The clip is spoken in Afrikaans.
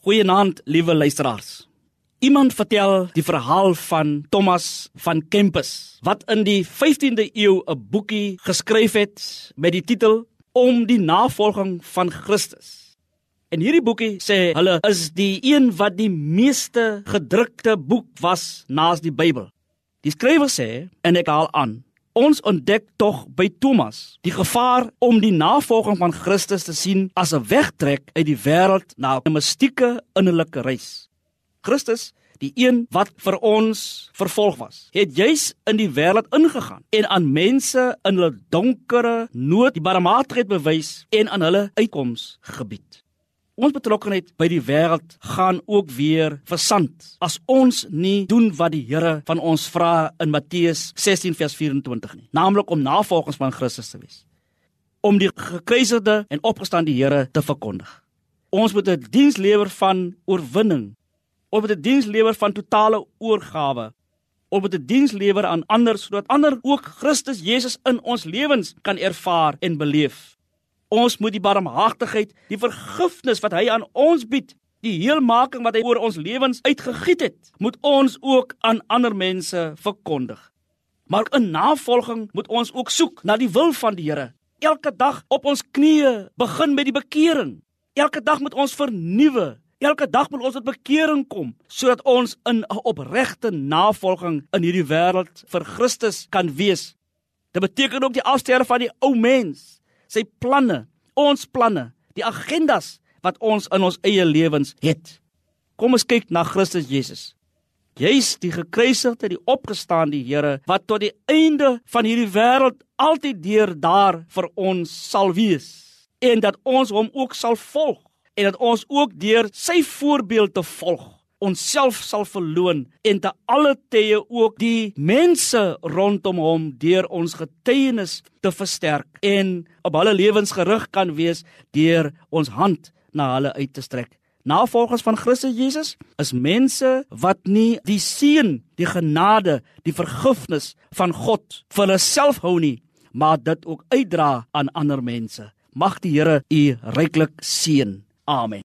Goeienaand, liewe luisteraars. Iemand vertel die verhaal van Thomas van Kempis wat in die 15de eeu 'n boekie geskryf het met die titel Om die navolging van Christus. En hierdie boekie sê hulle is die een wat die meeste gedrukte boek was naas die Bybel. Die skrywer sê en ek haal aan Ons ontdek tog by Thomas die gevaar om die navolging van Christus te sien as 'n wegtrek uit die wêreld na 'n mystieke innerlike reis. Christus, die een wat vir ons vervolg was, het juis in die wêreld ingegaan en aan mense in hulle donkere nood die barmhartigheid bewys en aan hulle uitkoms gebied. Ons betrokkenheid by die wêreld gaan ook weer versand as ons nie doen wat die Here van ons vra in Matteus 16 vers 24 nie, naamlik om navolgers van Christus te wees. Om die gekruisigde en opgestane Here te verkondig. Ons moet 'n diens lewer van oorwinning. Ons moet 'n diens lewer van totale oorgawe. Ons moet 'n diens lewer aan ander sodat ander ook Christus Jesus in ons lewens kan ervaar en beleef. Ons moet die barmhartigheid, die vergifnis wat hy aan ons bied, die heelmaking wat hy oor ons lewens uitgegiet het, moet ons ook aan ander mense verkondig. Maar in navolging moet ons ook soek na die wil van die Here. Elke dag op ons knieë begin met die bekering. Elke dag moet ons vernuwe. Elke dag moet ons tot bekering kom sodat ons in 'n opregte navolging in hierdie wêreld vir Christus kan wees. Dit beteken ook die afsterwe van die ou mens sy planne, ons planne, die agendas wat ons in ons eie lewens het. Kom ons kyk na Christus Jesus. Jy's die gekruisigde, die opgestaande Here wat tot die einde van hierdie wêreld altyd deur daar vir ons sal wees en dat ons hom ook sal volg en dat ons ook deur sy voorbeeld te volg onsself sal verloon en te alle tye ook die mense rondom hom deur ons getuienis te versterk en op hulle lewens gerig kan wees deur ons hand na hulle uit te strek. Navolgers van Christus Jesus is mense wat nie die seën, die genade, die vergifnis van God vir hulle self hou nie, maar dit ook uitdra aan ander mense. Mag die Here u ryklik seën. Amen.